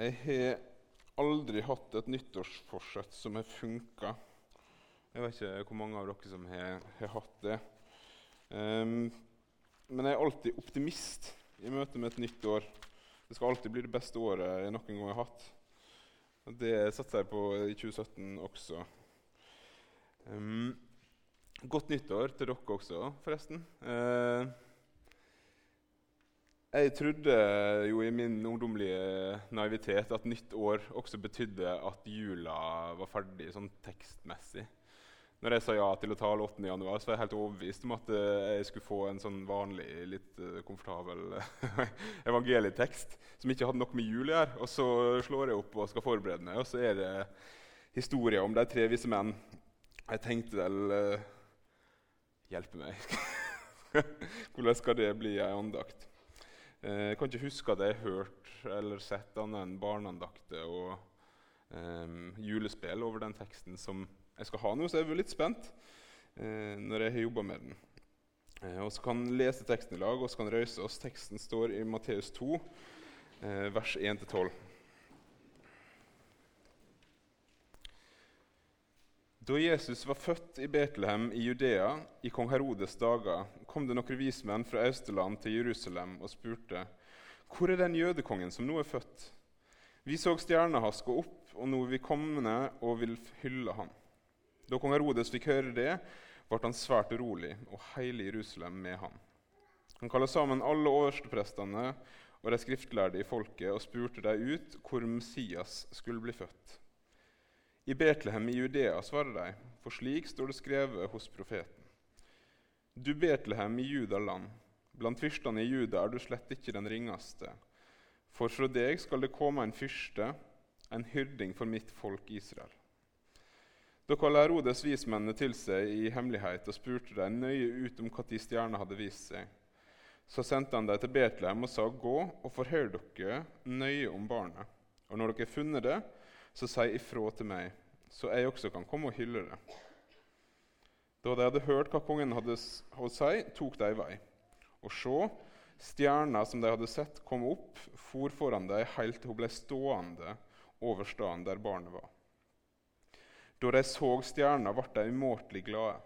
Jeg har aldri hatt et nyttårsforsett som har funka. Jeg vet ikke hvor mange av dere som har, har hatt det. Um, men jeg er alltid optimist i møte med et nytt år. Det skal alltid bli det beste året jeg noen gang har hatt. Det satser jeg på i 2017 også. Um, godt nyttår til dere også, forresten. Uh, jeg trodde jo i min ungdommelige naivitet at nytt år også betydde at jula var ferdig sånn tekstmessig. Når jeg sa ja til å tale 8. januar, så var jeg helt overbevist om at eh, jeg skulle få en sånn vanlig, litt uh, komfortabel evangelietekst som ikke hadde noe med jul å gjøre. Og så slår jeg opp og skal forberede meg, og så er det historia om de tre vise menn. Jeg tenkte vel uh, Hjelpe meg. Hvordan skal det bli ei andakt? Eh, jeg kan ikke huske at jeg har hørt eller sett annet enn barneandakter og um, julespill over den teksten som jeg skal ha nå, så jeg er litt spent uh, når jeg har jobba med den. Eh, og så kan lese teksten i lag og så kan røyse oss. Teksten står i Matteus 2, uh, vers 1-12. Da Jesus var født i Betlehem i Judea i kong Herodes dager, kom det noen vismenn fra Austerland til Jerusalem og spurte:" Hvor er den jødekongen som nå er født? Vi så stjerna hans gå opp, og nå er vi komne og vil hylle ham. Da kong Herodes fikk høre det, ble han svært urolig, og hele Jerusalem med ham. Han kalte sammen alle oversteprestene og de skriftlærde i folket og spurte dem ut hvor Messias skulle bli født. I Betlehem i Judea, svarer de, for slik står det skrevet hos profeten. Du Betlehem i Judaland, blant fyrstene i Juda er du slett ikke den ringeste. For fra deg skal det komme en fyrste, en hyrding for mitt folk Israel. Da kalte Herodes vismennene til seg i hemmelighet og spurte dem nøye ut om når stjerna hadde vist seg. Så sendte han dem til Betlehem og sa, Gå og forhør dere nøye om barnet. Og når dere har funnet det, så sier ifra til meg, så jeg også kan komme og hylle det. Da de hadde hørt hva kongen hadde å si, tok de vei. Og se, stjerna som de hadde sett komme opp, for foran dem helt til hun ble stående over staden der barnet var. Da de så stjerna, ble de umåtelig glade.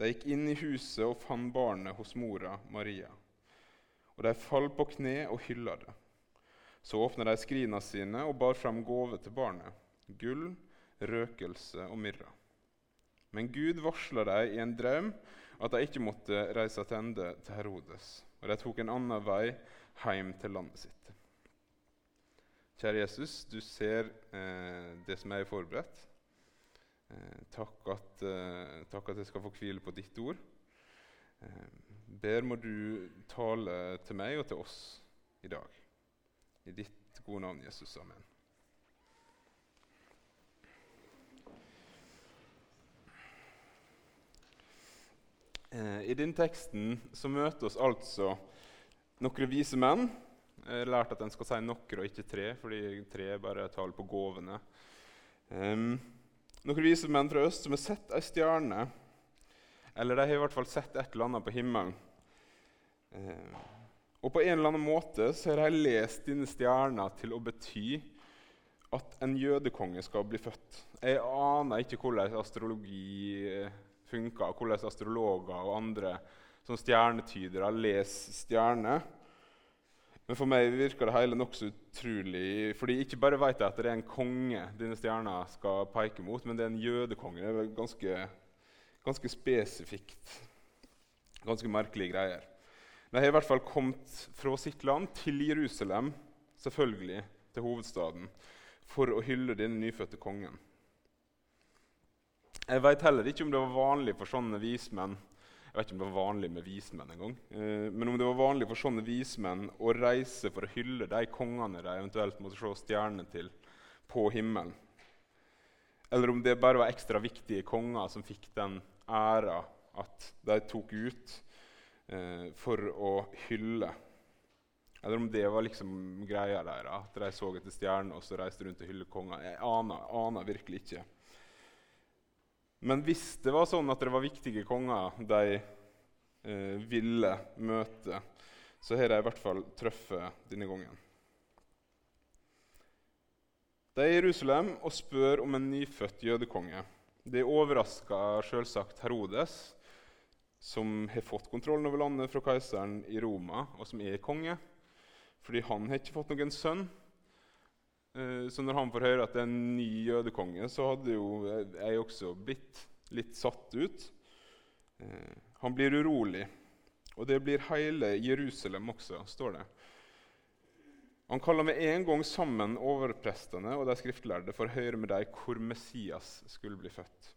De gikk inn i huset og fant barnet hos mora Maria. Og de falt på kne og hylla det. Så åpna de skrina sine og bar fram gave til barnet gull, røkelse og myrra. Men Gud varsla dem i en drøm at de ikke måtte reise tilbake til Herodes, og de tok en annen vei hjem til landet sitt. Kjære Jesus, du ser eh, det som jeg har forberedt. Eh, takk, at, eh, takk, at, jeg skal få hvile på ditt ord. Eh, ber må du tale til meg og til oss i dag. I ditt gode navn, Jesus. Amen. Eh, I denne teksten så møter oss altså noen vise menn. Jeg har lært at en skal si noen og ikke tre, fordi tre er bare tall på gåvene. Um, noen vise menn fra øst som har sett ei stjerne. Eller de har i hvert fall sett et eller annet på himmelen. Um, og på en eller annen måte så har de lest denne stjerna til å bety at en jødekonge skal bli født. Jeg aner ikke hvordan astrologi eh, funker, hvordan astrologer og andre som stjernetydere leser stjerner. Men for meg virker det hele nokså utrolig. fordi Ikke bare vet jeg at det er en konge denne stjerna skal peke mot, men det er en jødekonge. Det er ganske, ganske spesifikt. Ganske merkelige greier. De har i hvert fall kommet fra sitt land til Jerusalem, selvfølgelig til hovedstaden, for å hylle denne nyfødte kongen. Jeg vet heller ikke om det var vanlig for sånne vismenn jeg vet ikke om det var vanlig med vismenn engang. Eh, men om det var vanlig for sånne vismenn å reise for å hylle de kongene de eventuelt måtte se stjernene til på himmelen. Eller om det bare var ekstra viktige konger som fikk den æra at de tok ut eh, for å hylle. Eller om det var liksom greia der, at de så etter stjerner og så reiste rundt og hyllet konger. Jeg aner, aner virkelig ikke. Men hvis det var sånn at det var viktige konger de eh, ville møte, så har de i hvert fall truffet denne gangen. De er i Jerusalem og spør om en nyfødt jødekonge. Det overraska selvsagt Herodes, som har fått kontrollen over landet fra keiseren i Roma, og som er konge. Fordi han har ikke fått noen sønn. Eh, så når han får høre at det er en ny jødekonge, så hadde jo jeg også blitt litt satt ut. Eh, han blir urolig, og det blir hele Jerusalem også, står det. Han kaller med en gang sammen overprestene og de skriftlærde for å høre med dem hvor Messias skulle bli født.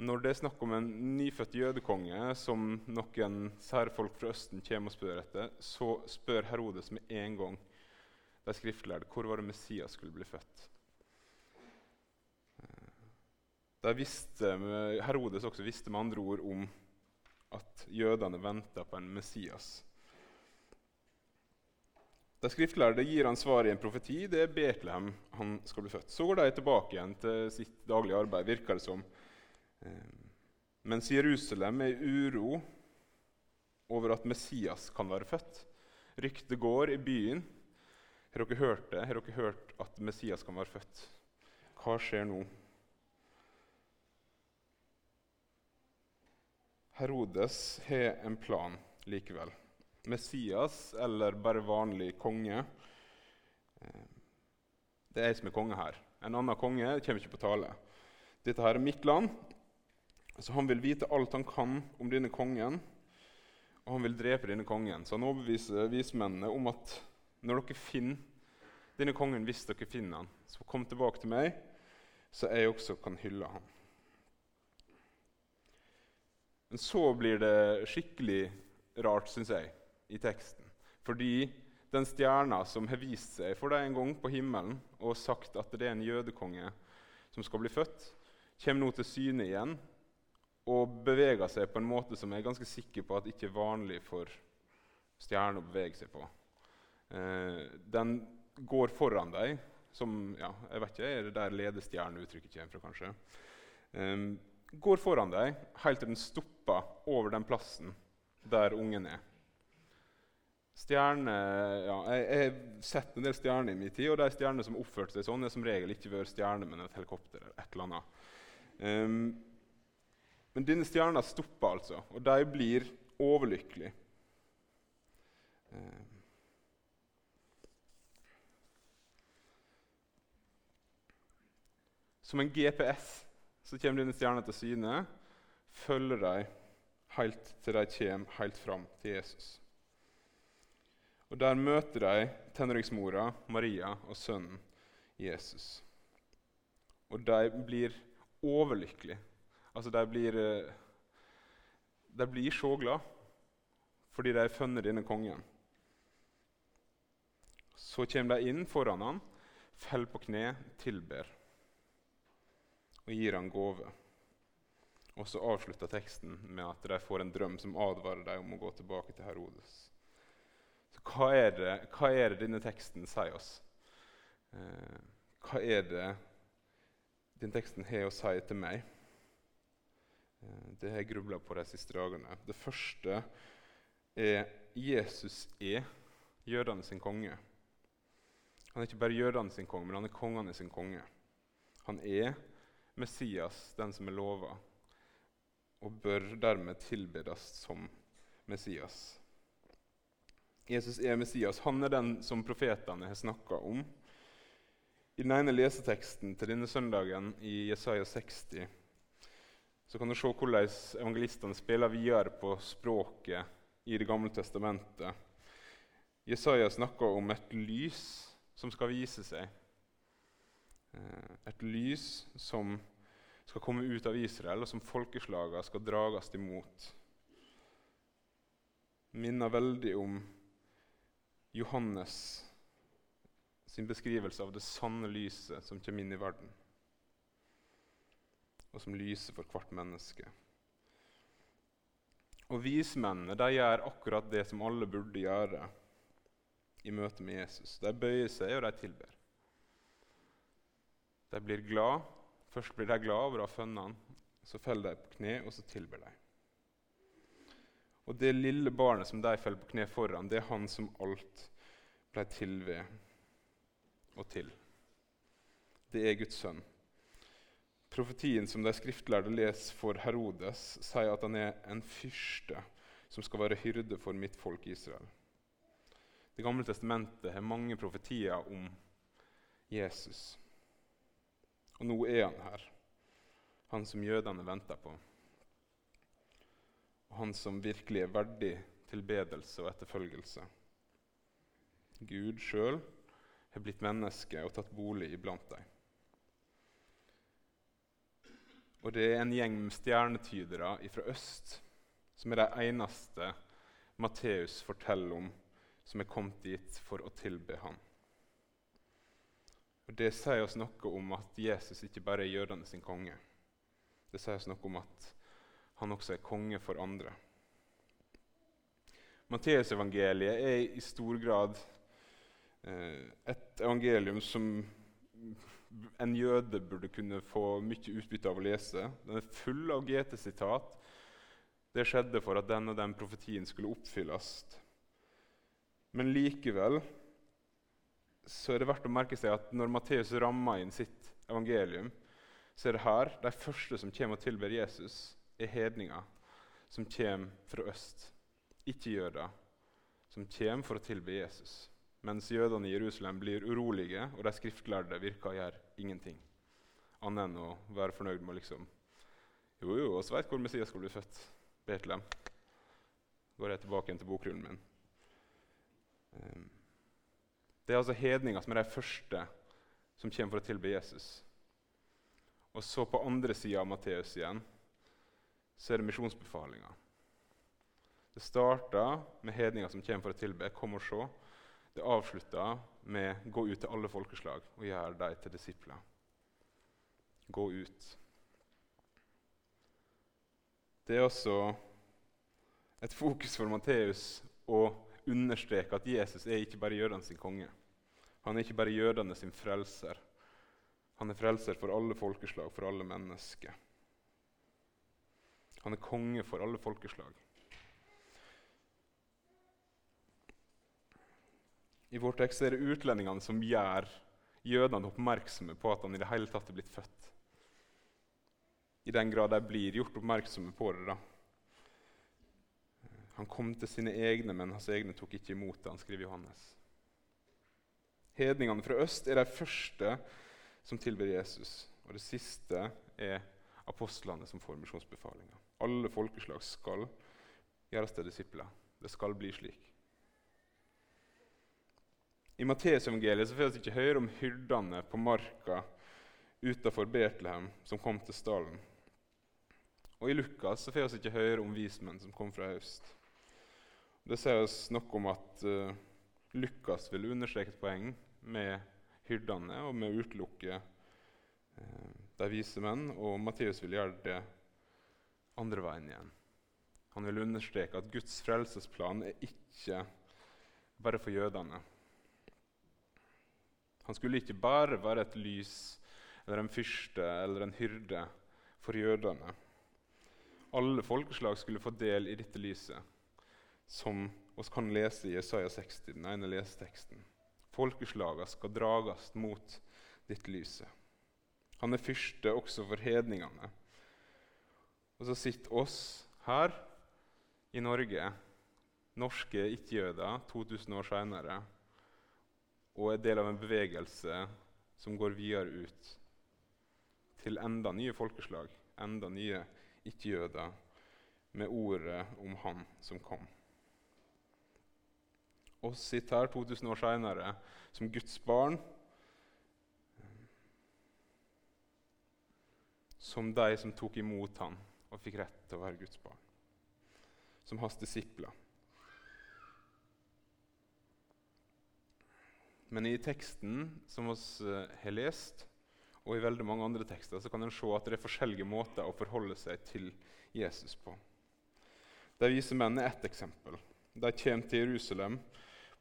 Når det er snakk om en nyfødt jødekonge som noen særfolk fra Østen kommer og spør etter, så spør Herodes med en gang de skriftlærde hvor var det Messias skulle bli født. Eh, visste, Herodes også visste med andre ord om at jødene venta på en Messias. De skriftlærde gir han svar i en profeti. Det er Betlehem han skal bli født. Så går de tilbake igjen til sitt daglige arbeid, virker det som. Eh, mens Jerusalem er i uro over at Messias kan være født. Ryktet går i byen. Har dere hørt det? Har dere hørt at Messias kan være født? Hva skjer nå? Herodes har en plan likevel. Messias eller bare vanlig konge. Eh, det er jeg som er konge her. En annen konge kommer ikke på tale. Dette her er mitt land, så han vil vite alt han kan om denne kongen. Og han vil drepe denne kongen. Så han overbeviser vismennene om at når dere finner denne kongen, hvis dere finner han, så kom tilbake til meg, så jeg også kan hylle han. Men så blir det skikkelig rart, syns jeg i teksten. Fordi den stjerna som har vist seg for deg en gang på himmelen og sagt at det er en jødekonge som skal bli født, kommer nå til syne igjen og beveger seg på en måte som jeg er ganske sikker på at ikke er vanlig for stjerner å bevege seg på. Eh, den går foran deg, som ja, jeg vet ikke, er det der ledestjerneuttrykket kommer fra, kanskje. Eh, går foran deg helt til den stopper over den plassen der ungen er. Stjerne, ja, jeg, jeg, har sett en del stjerner i min tid, og de stjernene som oppførte seg sånn, er som regel ikke vært stjerne, men et helikopter eller et eller annet. Um, men denne stjerna stopper altså, og de blir overlykkelige. Um, som en GPS så kommer denne stjerna til syne, følger de helt til de kommer helt fram til Jesus. Og Der møter de tenåringsmora Maria og sønnen Jesus. Og de blir overlykkelige. Altså, de blir, eh, de blir så glad fordi de har funnet denne kongen. Så kommer de inn foran han, faller på kne, tilber og gir han gave. Og så avslutter teksten med at de får en drøm som advarer dem om å gå tilbake til Herodes. Hva er, det, hva er det, denne teksten sier oss? Eh, hva er det denne teksten har å si til meg? Eh, det har jeg grubla på de siste dagene. Det første er Jesus er jødene sin konge. Han er ikke bare jødene sin konge, men han er kongene sin konge. Han er Messias, den som er lova, og bør dermed tilbedes som Messias. Jesus er Messias. Han er den som profetene har snakka om. I den ene leseteksten til denne søndagen i Jesaja 60 så kan du se hvordan evangelistene spiller videre på språket i Det gamle testamentet. Jesaja snakker om et lys som skal vise seg. Eh, et lys som skal komme ut av Israel, og som folkeslagene skal drages imot. Minner veldig om Johannes sin beskrivelse av det sanne lyset som kommer inn i verden, og som lyser for hvert menneske. Og Vismennene de gjør akkurat det som alle burde gjøre i møte med Jesus. De bøyer seg, og de tilber. De blir glad. Først blir de glad over å ha funnet ham. Så faller de på kne, og så tilber de. Og det lille barnet som de faller på kne foran, det er han som alt ble til ved og til. Det er Guds sønn. Profetien som de skriftlærde leser for Herodes, sier at han er en fyrste som skal være hyrde for mitt folk Israel. Det gamle testamentet har mange profetier om Jesus. Og nå er han her, han som jødene venter på. Og han som virkelig er verdig tilbedelse og etterfølgelse. Gud sjøl har blitt menneske og tatt bolig iblant dem. Og det er en gjeng med stjernetydere fra øst som er de eneste Matteus forteller om som er kommet dit for å tilbe ham. Og Det sier oss noe om at Jesus ikke bare er jødene sin konge. Det sier oss noe om at han også er konge for andre. Matteusevangeliet er i stor grad eh, et evangelium som en jøde burde kunne få mye utbytte av å lese. Den er full av GT-sitat. Det skjedde for at den og den profetien skulle oppfylles. Men likevel så er det verdt å merke seg at når Matteus rammer inn sitt evangelium, så er det her de første som kommer og tilber Jesus, er hedninger som kommer fra øst, ikke jøder, som kommer for å tilbe Jesus mens jødene i Jerusalem blir urolige, og de skriftlærde virker å gjøre ingenting. Annet enn å være fornøyd med liksom Jo, jo, oss vet hvor Messias skal bli født. Betlehem. Går jeg tilbake igjen til bokrullen min. Um, det er altså hedninger som er de første som kommer for å tilbe Jesus. Og så på andre sida av Matteus igjen så er det misjonsbefalinga. Det starta med hedninger som kommer for å tilbe. Kom og se. Det avslutta med 'gå ut til alle folkeslag og gjør dem til disipler'. Gå ut. Det er også et fokus for Matteus å understreke at Jesus er ikke bare jødene sin konge. Han er ikke bare jødene sin frelser. Han er frelser for alle folkeslag, for alle mennesker. Han er konge for alle folkeslag. I vår tekst er det utlendingene som gjør jødene oppmerksomme på at han i det hele tatt er blitt født. I den grad de blir gjort oppmerksomme på det. da. Han kom til sine egne, men hans egne tok ikke imot det. han skriver Johannes. Hedningene fra øst er de første som tilber Jesus. Og det siste er apostlene som får misjonsbefalinger. Alle folkeslag skal gjøres til disipler. Det skal bli slik. I Matteusevangeliet får vi ikke høre om hyrdene på marka utenfor Betlehem som kom til stallen. Og I Lukas så får vi ikke høre om vismenn som kom fra øst. Det sier oss noe om at uh, Lukas vil understreke et poeng med hyrdene og med å utelukke uh, de vise menn, og Matteus vil gjøre det andre veien igjen. Han vil understreke at Guds frelsesplan er ikke bare for jødene. Han skulle ikke bare være et lys eller en fyrste eller en hyrde for jødene. Alle folkeslag skulle få del i dette lyset, som vi kan lese i Jesaja 60, den ene leseteksten. Folkeslagene skal drages mot ditt lyset. Han er fyrste også for hedningene. Og så sitter oss her i Norge, norske ikke-jøder, 2000 år seinere, og er del av en bevegelse som går videre ut til enda nye folkeslag, enda nye ikke-jøder, med ordet om Han som kom. Oss sitter her 2000 år seinere som Guds barn, som de som tok imot han og fikk rett til å være Guds barn, som hans disipler. Men i teksten som vi eh, har lest, og i veldig mange andre tekster, så kan en se at det er forskjellige måter å forholde seg til Jesus på. De vise menn er ett eksempel. De kommer til Jerusalem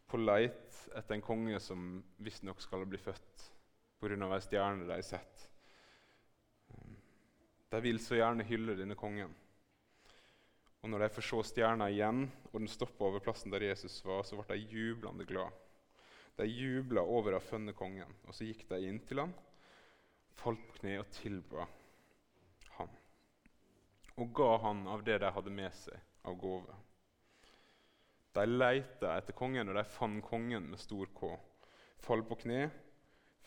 på leit etter en konge som visstnok skal bli født pga. ei stjerne de har sett. De vil så gjerne hylle denne kongen. Og når de får se stjerna igjen, og den stopper over plassen der Jesus var, så ble de jublende glad. De jubla over å ha funnet kongen, og så gikk de inn til ham, falt på kne og tilba han, og ga han av det de hadde med seg av gave. De leita etter kongen, og de fant kongen med stor K. Fall på kne,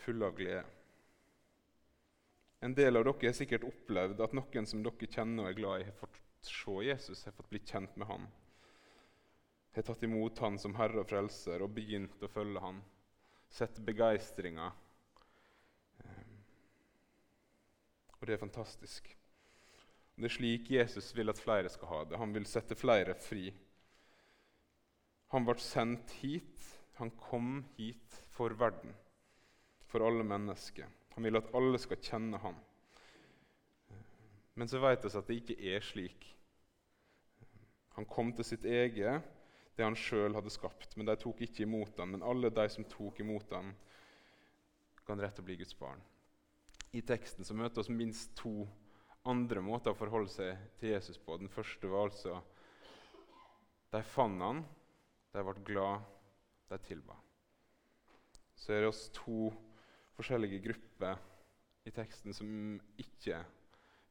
full av glede. En del av dere har sikkert opplevd at noen som dere kjenner og er glad i, har fått se Jesus, har fått bli kjent med han. Har tatt imot han som Herre og Frelser og begynt å følge han. Sett begeistringa. Ehm, og det er fantastisk. Det er slik Jesus vil at flere skal ha det. Han vil sette flere fri. Han ble sendt hit. Han kom hit for verden, for alle mennesker. Han vil at alle skal kjenne ham. Men så vet vi at det ikke er slik. Han kom til sitt eget, det han sjøl hadde skapt, men de tok ikke imot ham. Men alle de som tok imot ham, kan rett og bli Guds barn. I teksten så møter vi minst to andre måter å forholde seg til Jesus på. Den første var altså De fant han, de ble glad, de tilba. Så er det oss to forskjellige grupper i teksten som ikke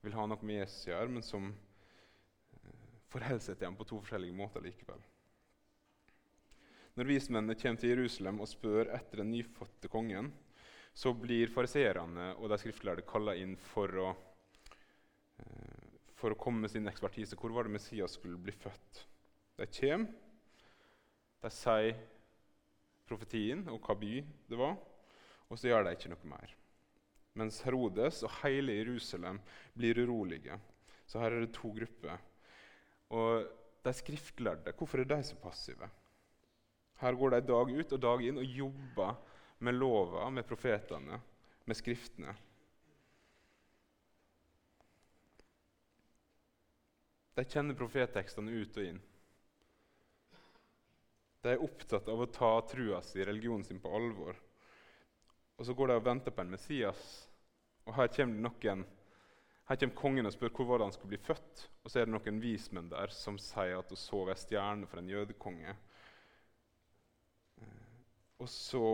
vil ha noe med Jesus å gjøre, men som eh, forholder seg til ham på to forskjellige måter likevel. Når vismennene kommer til Jerusalem og spør etter den nyfødte kongen, så blir fariseerne og de skriftlærde kalla inn for å, eh, for å komme med sin ekspertise. Hvor var det Messias skulle bli født? De kommer, de sier profetien og hva by det var og så gjør de ikke noe mer. Mens Herodes og hele Jerusalem blir urolige. Så her er det to grupper. Og de skriftlærde, hvorfor er de så passive? Her går de dag ut og dag inn og jobber med lova, med profetene, med skriftene. De kjenner profettekstene ut og inn. De er opptatt av å ta trua si, religionen sin, på alvor. Og så går de og venter på en Messias. Og her kommer, noen, her kommer kongen og spør hvor var det han skulle bli født. Og så er det noen vismenn der som sier at hun så ei stjerne for en jødekonge. Og så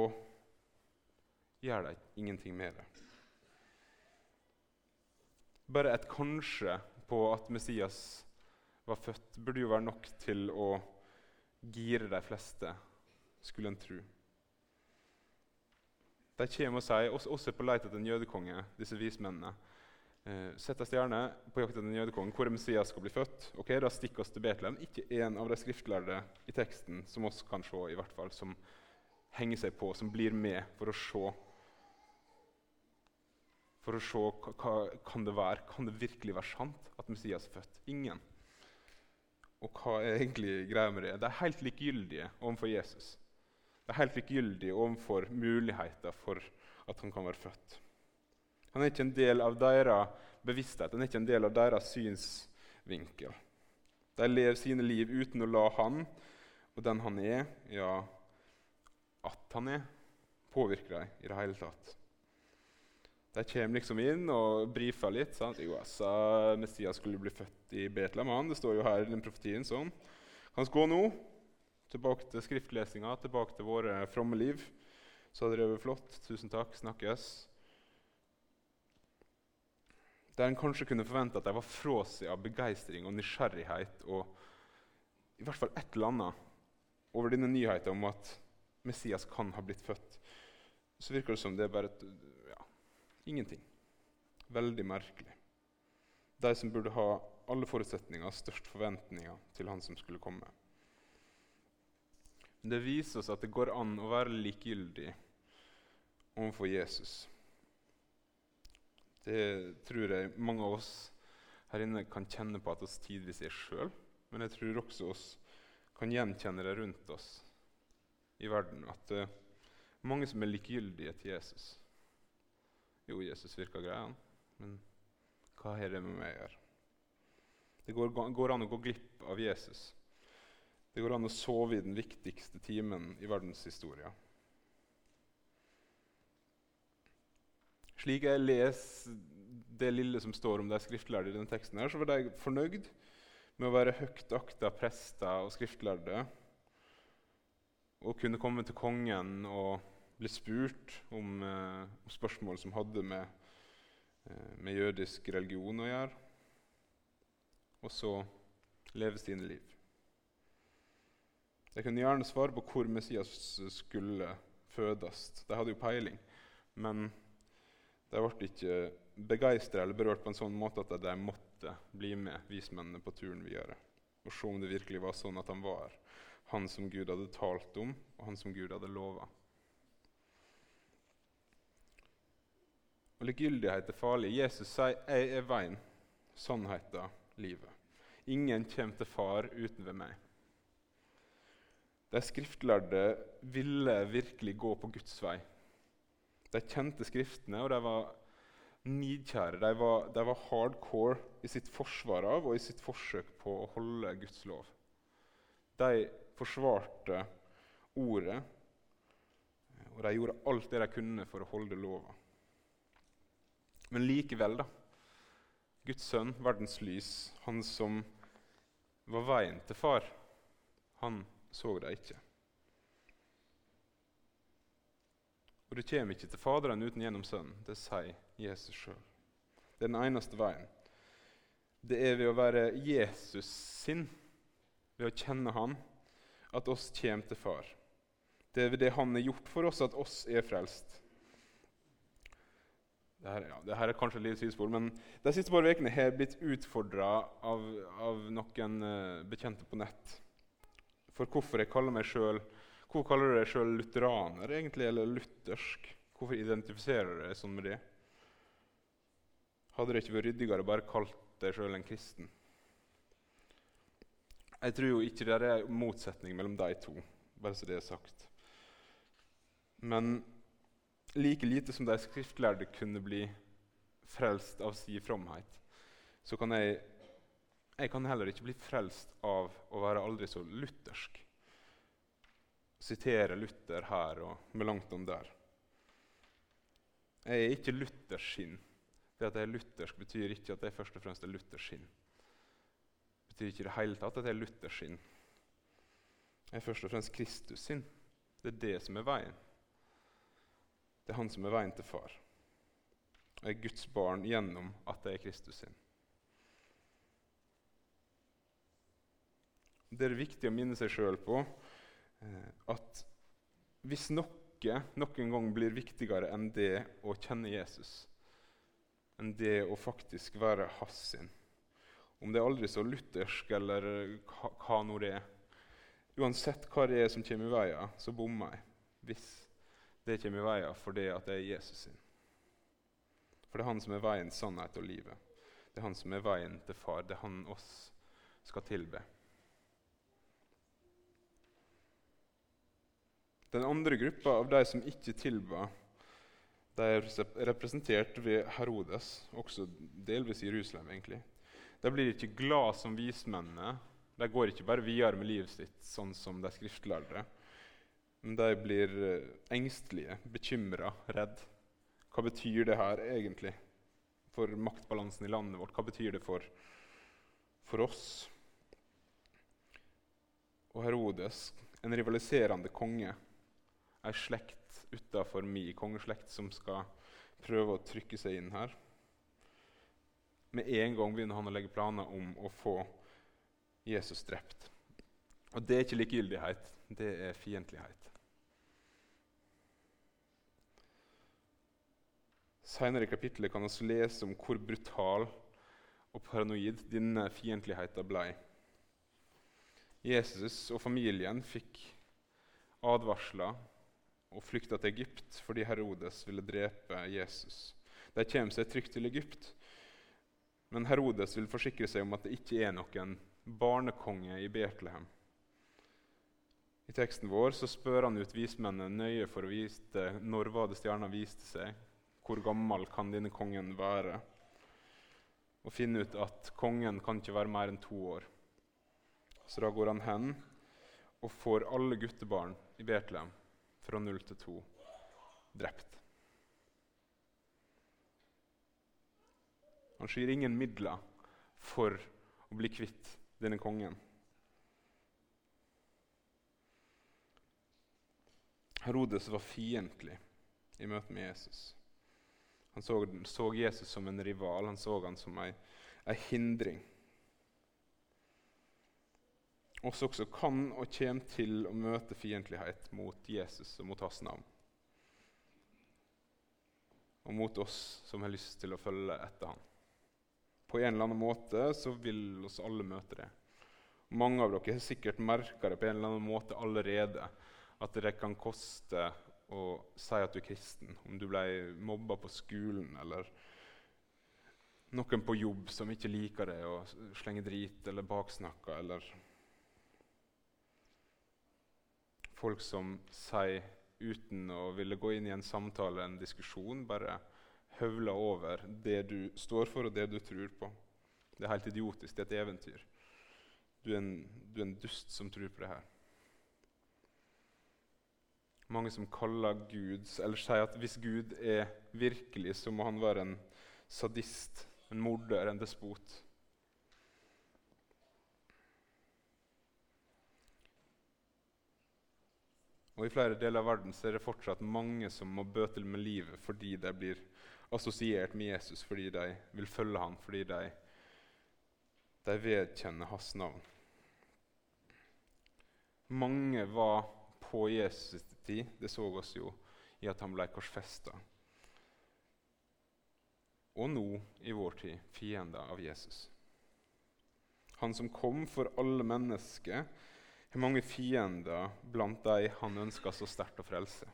gjør de ingenting med det. Bare et kanskje på at Messias var født, burde jo være nok til å gire de fleste, skulle en tro. De kommer og sier oss, oss er på leit etter en jødekonge, disse vismennene. Eh, setter stjerne på jakt etter en jødekonge, hvor Messias skal bli født. Ok, Da stikker oss til Betlehem. Ikke en av de skriftlærde i teksten som oss kan se, i hvert fall, som henger seg på, som blir med for å se For å se hva kan det være. Kan det virkelig være sant at Messias er født? Ingen. Og hva er egentlig greia med det? De er helt likegyldige overfor Jesus. Det er helt likegyldig overfor muligheter for at han kan være født. Han er ikke en del av deres bevissthet, han er ikke en del av deres synsvinkel. De lever sine liv uten å la han og den han er, ja, at han er, påvirker deg i det hele tatt. De kommer liksom inn og brifer litt. sant? Jo, altså, Messias skulle bli født i Betlehem. Det står jo her i den profetien sånn. Kan vi gå nå? Tilbake til skriftlesinga, tilbake til våre fromme liv. Så hadde det flott. Tusen takk. Snakkes. Der en kanskje kunne forvente at de var fra seg av begeistring og nysgjerrighet og i hvert fall et eller annet over denne nyheten om at Messias kan ha blitt født, så virker det som det er bare et, ja, ingenting. Veldig merkelig. De som burde ha alle forutsetninger størst forventninger til han som skulle komme. Det viser oss at det går an å være likegyldig overfor Jesus. Det tror jeg mange av oss her inne kan kjenne på at oss tidvis er sjøl. Men jeg tror også oss kan gjenkjenne det rundt oss i verden. At det er mange som er likegyldige til Jesus. Jo, Jesus virker grei, men hva har det med meg å gjøre? Det går, går an å gå glipp av Jesus det går an å sove i den viktigste timen i verdenshistoria. Slik jeg leser det lille som står om de skriftlærde i denne teksten, her, så var de fornøyd med å være høyt akta prester og skriftlærde og kunne komme til kongen og bli spurt om, eh, om spørsmål som hadde med, eh, med, jødisk religion å gjøre, og så leve sine liv. De kunne gjerne svare på hvor Messias skulle fødes. De hadde jo peiling, men de ble ikke begeistra eller berørt på en sånn måte at de måtte bli med vismennene på turen videre og se om det virkelig var sånn at han var han som Gud hadde talt om, og han som Gud hadde lova. Og Likegyldighet er farlig. Jesus sier 'Jeg er veien, sannheten, livet'. Ingen kommer til Far uten ved meg. De skriftlærde ville virkelig gå på Guds vei. De kjente Skriftene, og de var nidkjære. De var, de var hardcore i sitt forsvar av og i sitt forsøk på å holde Guds lov. De forsvarte ordet, og de gjorde alt det de kunne for å holde lova. Men likevel, da. Guds sønn, verdens lys, han som var veien til far, han så de ikke. Og du kommer ikke til Faderen uten gjennom Sønnen. Det sier Jesus sjøl. Det er den eneste veien. Det er ved å være Jesus sin, ved å kjenne Han, at oss kommer til Far. Det er det Han har gjort for oss, at oss er frelst. Dette, ja, det her er kanskje et sidespor, men De siste par ukene har jeg blitt utfordra av, av, noen uh, bekjente på nett for hvorfor jeg kaller meg sjøl Hvorfor kaller du deg sjøl lutheraner, egentlig, eller luthersk? Hvorfor identifiserer du deg sånn med det? Hadde det ikke vært ryddigere å bare kalt deg sjøl en kristen? Jeg tror jo ikke det er motsetning mellom de to, bare så det er sagt. Men like lite som de skriftlærde kunne bli frelst av si fromhet, så kan jeg, jeg kan heller ikke bli frelst av å være aldri så luthersk. Sitere Luther her og med langt om der. Jeg er ikke Luthers skinn. Det at jeg er luthersk, betyr ikke at jeg først og fremst er Luthers skinn. Det betyr ikke i det hele tatt at det er Luthers sin. Det er først og fremst Kristus sin. Det er det som er veien. Det er han som er veien til far. Jeg er Guds barn gjennom at jeg er Kristus sin. Det er viktig å minne seg sjøl på eh, at hvis noe noen gang blir viktigere enn det å kjenne Jesus, enn det å faktisk være hans sin Om det er aldri så luthersk eller hva, hva nå det er Uansett hva det er som kommer i veien, så bommer jeg. Hvis det kommer i veien fordi at det er Jesus sin. For det er han som er veien, sannhet og livet. Det er han som er veien til far. Det er han oss skal tilbe. Den andre gruppa av de som ikke tilba, de er representert ved Herodes, også delvis i Jerusalem. egentlig. De blir ikke glad som vismennene. De går ikke bare videre med livet sitt sånn som de skriftlærde. Men de blir eh, engstelige, bekymra, redd. Hva betyr det her egentlig for maktbalansen i landet vårt? Hva betyr det for, for oss? Og Herodes, en rivaliserende konge, ei slekt utafor mi kongeslekt som skal prøve å trykke seg inn her. Med en gang begynner han å legge planer om å få Jesus drept. Og det er ikke likegyldighet, det er fiendtlighet. Senere i kapittelet kan vi lese om hvor brutal og paranoid denne fiendtligheten ble. Jesus og familien fikk advarsler og flykta til Egypt fordi Herodes ville drepe Jesus. De kommer seg trygt til Egypt, men Herodes vil forsikre seg om at det ikke er noen barnekonge i Betlehem. I teksten vår så spør han ut vismennene nøye for å vite når var det stjerna viste seg, hvor gammel kan denne kongen være, og finne ut at kongen kan ikke være mer enn to år. Så da går han hen og får alle guttebarn i Betlehem fra null til to drept. Han skyr ingen midler for å bli kvitt denne kongen. Herodes var fiendtlig i møte med Jesus. Han så, så, Jesus som en rival, han så han som ei, ei hindring. Oss også kan og kommer til å møte fiendtlighet mot Jesus og mot hans navn. Og mot oss som har lyst til å følge etter ham. På en eller annen måte så vil oss alle møte det. Mange av dere har sikkert merka det på en eller annen måte allerede. At det kan koste å si at du er kristen. Om du ble mobba på skolen, eller noen på jobb som ikke liker det, og slenger drit eller baksnakker, eller folk som sier uten å ville gå inn i en samtale, en diskusjon, bare høvler over det du står for, og det du tror på. Det er helt idiotisk. Det er et eventyr. Du er, en, du er en dust som tror på det her. Mange som kaller Gud, eller sier at hvis Gud er virkelig, så må han være en sadist, en morder, en despot. Og I flere deler av verden så er det fortsatt mange som må bøte med livet fordi de blir assosiert med Jesus, fordi de vil følge ham, fordi de, de vedkjenner hans navn. Mange var på Jesus' tid, det så oss jo i at han ble korsfesta. Og nå, i vår tid, fiender av Jesus. Han som kom for alle mennesker, har mange fiender blant de han ønsker så sterkt å frelse.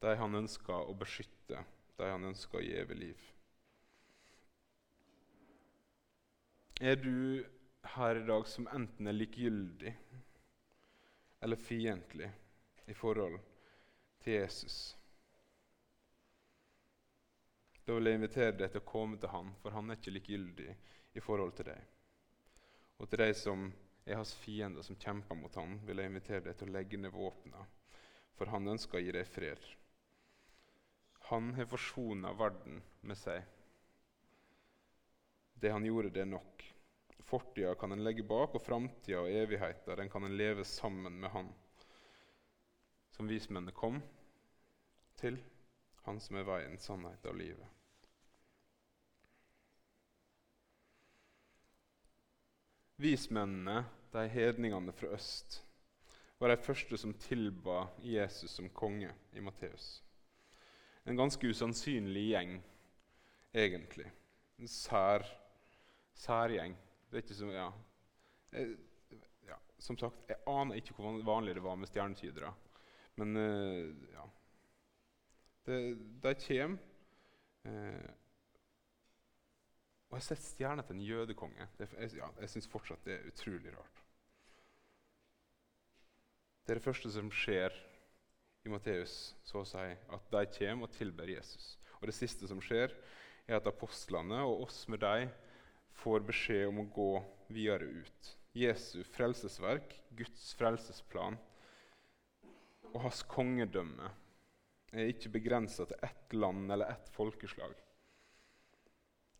De han ønsker å beskytte, de han ønsker å gi evig liv. Er du her i dag som enten er likegyldig eller fiendtlig i forhold til Jesus. Da vil jeg invitere deg til å komme til han, for han er ikke likegyldig i forhold til deg. Og til de som er hans fiender, som kjemper mot han, vil jeg invitere deg til å legge ned våpnene, for han ønsker å gi deg fred. Han har forsona verden med seg. Det han gjorde, det er nok. Fortida kan en legge bak, og framtida og evigheta den kan en leve sammen med Han som vismennene kom til, Han som er veien, sannheten og livet. Vismennene, de hedningene fra øst, var de første som tilba Jesus som konge i Matteus. En ganske usannsynlig gjeng, egentlig. En sær, særgjeng. Det er ikke som, ja. Jeg, ja. Som sagt, jeg aner ikke hvor vanlig det var med stjernetydere. Men uh, ja. Det, de kommer. Uh, og jeg har sett stjerna til en jødekonge. Det, jeg ja, syns fortsatt det er utrolig rart. Det er det første som skjer i Matteus, så å si, at de kommer og tilber Jesus. Og det siste som skjer, er at apostlene og oss med dem får beskjed om å gå videre ut. Jesu frelsesverk, Guds frelsesplan og hans kongedømme er ikke begrensa til ett land eller ett folkeslag.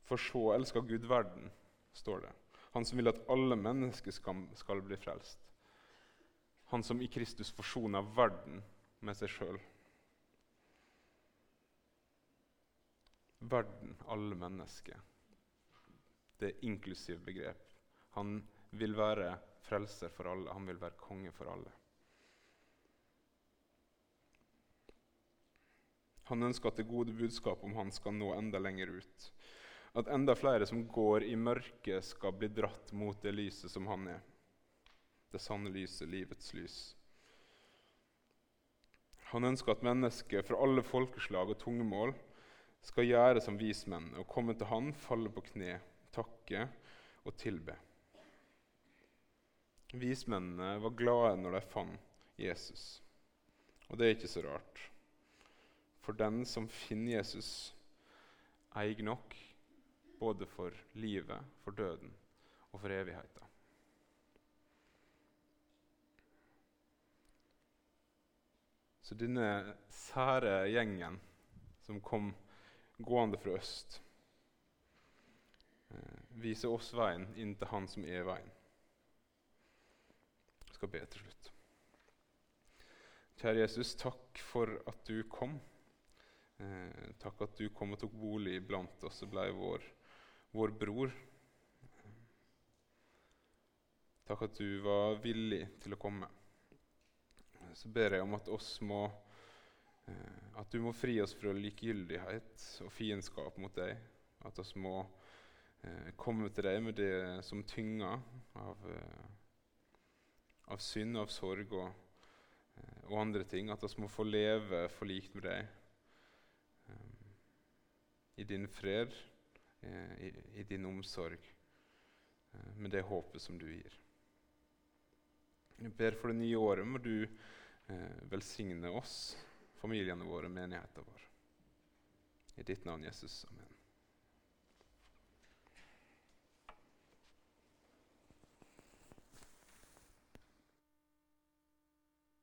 For så elsker Gud verden, står det. Han som vil at alle mennesker skal, bli frelst. Han som i Kristus forsoner verden med seg sjøl. Verden, alle mennesker. Det er inklusiv begrep. Han vil være frelser for alle, han vil være konge for alle. Han ønsker at det gode budskapet om han skal nå enda lenger ut. At enda flere som går i mørket, skal bli dratt mot det lyset som han er. Det sanne lyset, livets lys. Han ønsker at mennesker fra alle folkeslag og tungemål skal gjøre som vismenn og komme til han, falle på kne takke og tilbe. Vismennene var glade når de fant Jesus. Og det er ikke så rart. For den som finner Jesus, eier nok både for livet, for døden og for evigheten. Så denne sære gjengen som kom gående fra øst viser oss veien inn til Han som er veien. Jeg skal be til slutt. Kjære Jesus, takk for at du kom. Eh, takk at du kom og tok bolig blant oss og ble vår, vår bror. Takk at du var villig til å komme. Så ber jeg om at oss må eh, At du må fri oss fra likegyldighet og fiendskap mot deg. At oss må eh, komme til deg med det som tynger av, eh, av synd, av sorg og og andre ting. At oss må få leve forlikt med deg. I din fred, i, i, din omsorg, med det håpet som du gir. Jeg ber for det nye året må du velsigne oss, familiene våre, menigheten vår. I ditt navn, Jesus. Amen.